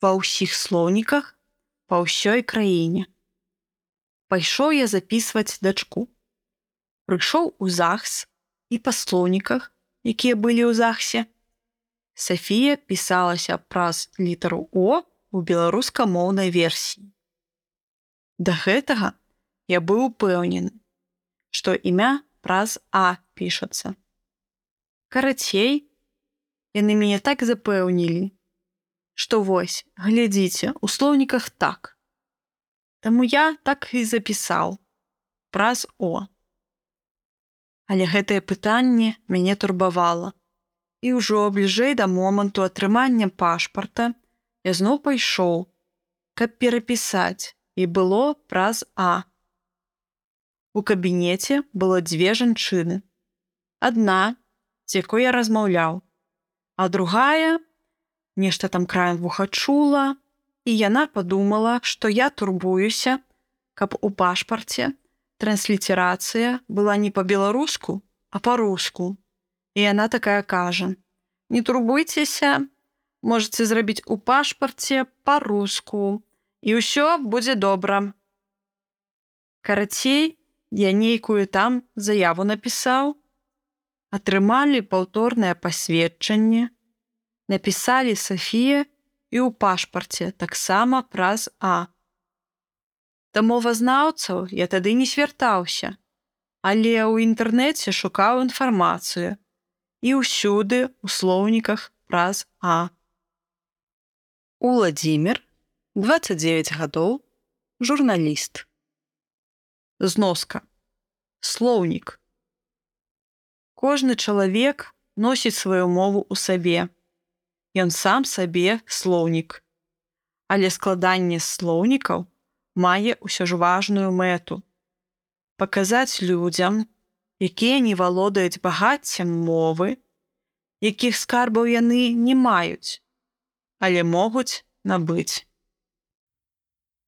ва ўсіх слоўніках па ўсёй краіне. Пайшоў я запісваць дачку. Прыйшоў у захс і па слоўніках, якія былі ў захсе. Сафія пісалася праз літару О у беларускамоўнай версіі. Да гэтага я быў упэўнены, што імя праз А пішацца. Карацей, яны мяне так запэўнілі, што вось, глядзіце, у слоўніках так. Таму я так і запісаў праз О. Але гэтае пытанне мяне турбавала. І ўжо бліжэй да моманту атрымання пашпарта я зноў пайшоў, каб перапісаць і было праз А. У кабінеце было дзве жанчыны. Адна, з якой я размаўляў, а другая нешта там краем вуха чула, і яна падумала, што я турбуюся, каб у пашпарце трансліцерацыя была не па-беларуску, а па-руску. І яна такая кажа: « Не турбуйцеся, можете зрабіць у пашпарце па-руску, і ўсё будзе добра. Карацей, я нейкую там заяву напісаў, атрымалі паўторнае пасведчанне, напісалі Сафія і ў пашпарце таксама праз А. Да мовазнаўцаў я тады не свяртаўся, але ў інтэрнэце шукаў інфармацыю і ўсюды у слоўніках праз А. Уладзімир 29 гадоў, журналіст. Зноска. Слоўнік. Кожны чалавек носіць сваю мову ў сабе. Ён сам сабе слоўнік. Але складанне слоўнікаў мае ўсё ж важную мэту. Паказаць людзям, якія не валодаюць багаццем мовы, якіх скарбаў яны не маюць, але могуць набыць.